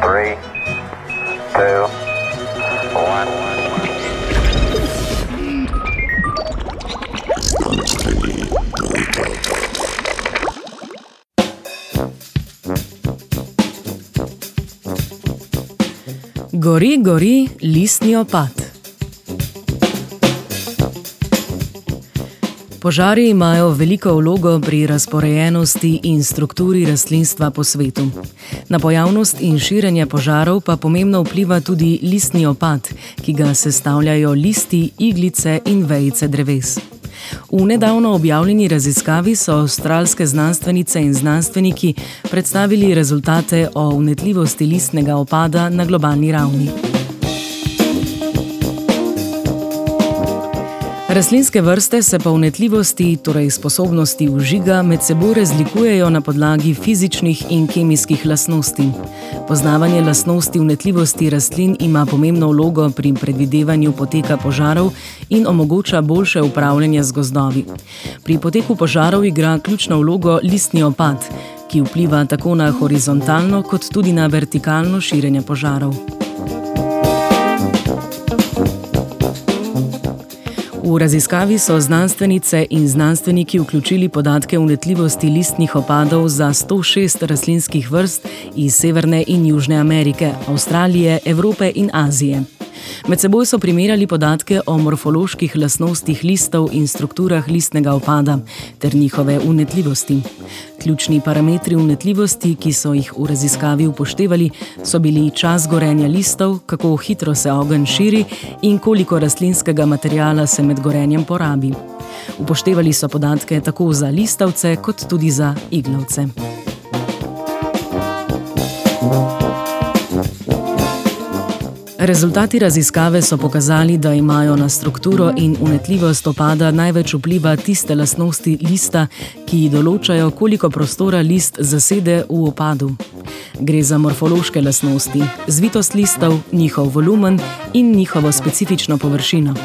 Three, two, one. Gori, gori, listni opad. Požari imajo veliko vlogo pri razporejenosti in strukturi rastlinstva po svetu. Na pojavnost in širjenje požarov pa pomembno vpliva tudi listni opad, ki ga sestavljajo listi, iglice in vejice dreves. V nedavno objavljeni raziskavi so avstralske znanstvenice in znanstveniki predstavili rezultate o unetljivosti listnega opada na globalni ravni. Rastlinske vrste se po unetljivosti, torej sposobnosti užiga, med seboj razlikujejo na podlagi fizičnih in kemijskih lastnosti. Poznavanje lastnosti unetljivosti rastlin ima pomembno vlogo pri predvidevanju poteka požarov in omogoča boljše upravljanje z gozdovi. Pri poteku požarov igra ključno vlogo listni opad, ki vpliva tako na horizontalno kot tudi na vertikalno širjenje požarov. V raziskavi so znanstvenice in znanstveniki vključili podatke o unetljivosti listnih opadov za 106 rastlinskih vrst iz Severne in Južne Amerike, Avstralije, Evrope in Azije. Med seboj so primerjali podatke o morfoloških lastnostih listov in strukturah listnega opada ter njihove unetljivosti. Ključni parametri unetljivosti, ki so jih v raziskavi upoštevali, so bili čas gorenja listov, kako hitro se ogenj širi in koliko rastlinskega materijala se med gorenjem porabi. Upoštevali so podatke tako za listavce, kot tudi za iglavce. Rezultati raziskave so pokazali, da imajo na strukturo in unetljivost opada največ vpliva tiste lastnosti lista, ki določajo, koliko prostora list zasede v opadu. Gre za morfološke lastnosti, zvitost listov, njihov volumen in njihovo specifično površino.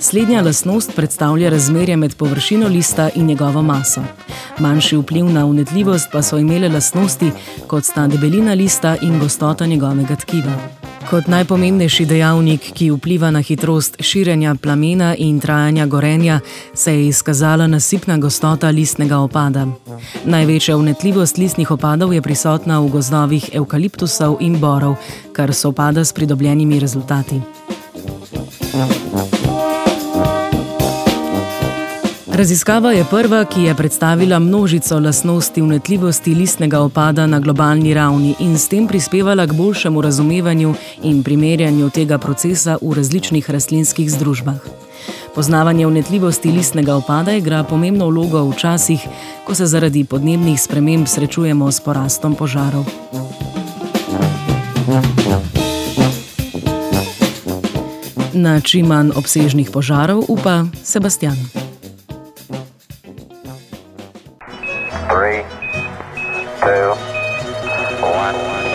Slednja lastnost predstavlja razmerje med površino lista in njegovo maso. Manjši vpliv na unetljivost pa so imele lastnosti, kot sta debelina lista in gostota njegovega tkiva. Kot najpomembnejši dejavnik, ki vpliva na hitrost širjenja plamena in trajanja gorenja, se je izkazala nasipna gostota listnega opada. Največja unetljivost listnih opadov je prisotna v gozdovih evkaliptusov in borov, kar se opada s pridobljenimi rezultati. Raziskava je prva, ki je predstavila množico lastnosti unetljivosti listnega opada na globalni ravni in s tem prispevala k boljšemu razumevanju in primerjanju tega procesa v različnih rastlinskih združbah. Poznavanje unetljivosti listnega opada igra pomembno vlogo v časih, ko se zaradi podnebnih sprememb srečujemo s porastom požarov. Na čim manj obsežnih požarov upa Sebastian. Three, two, one.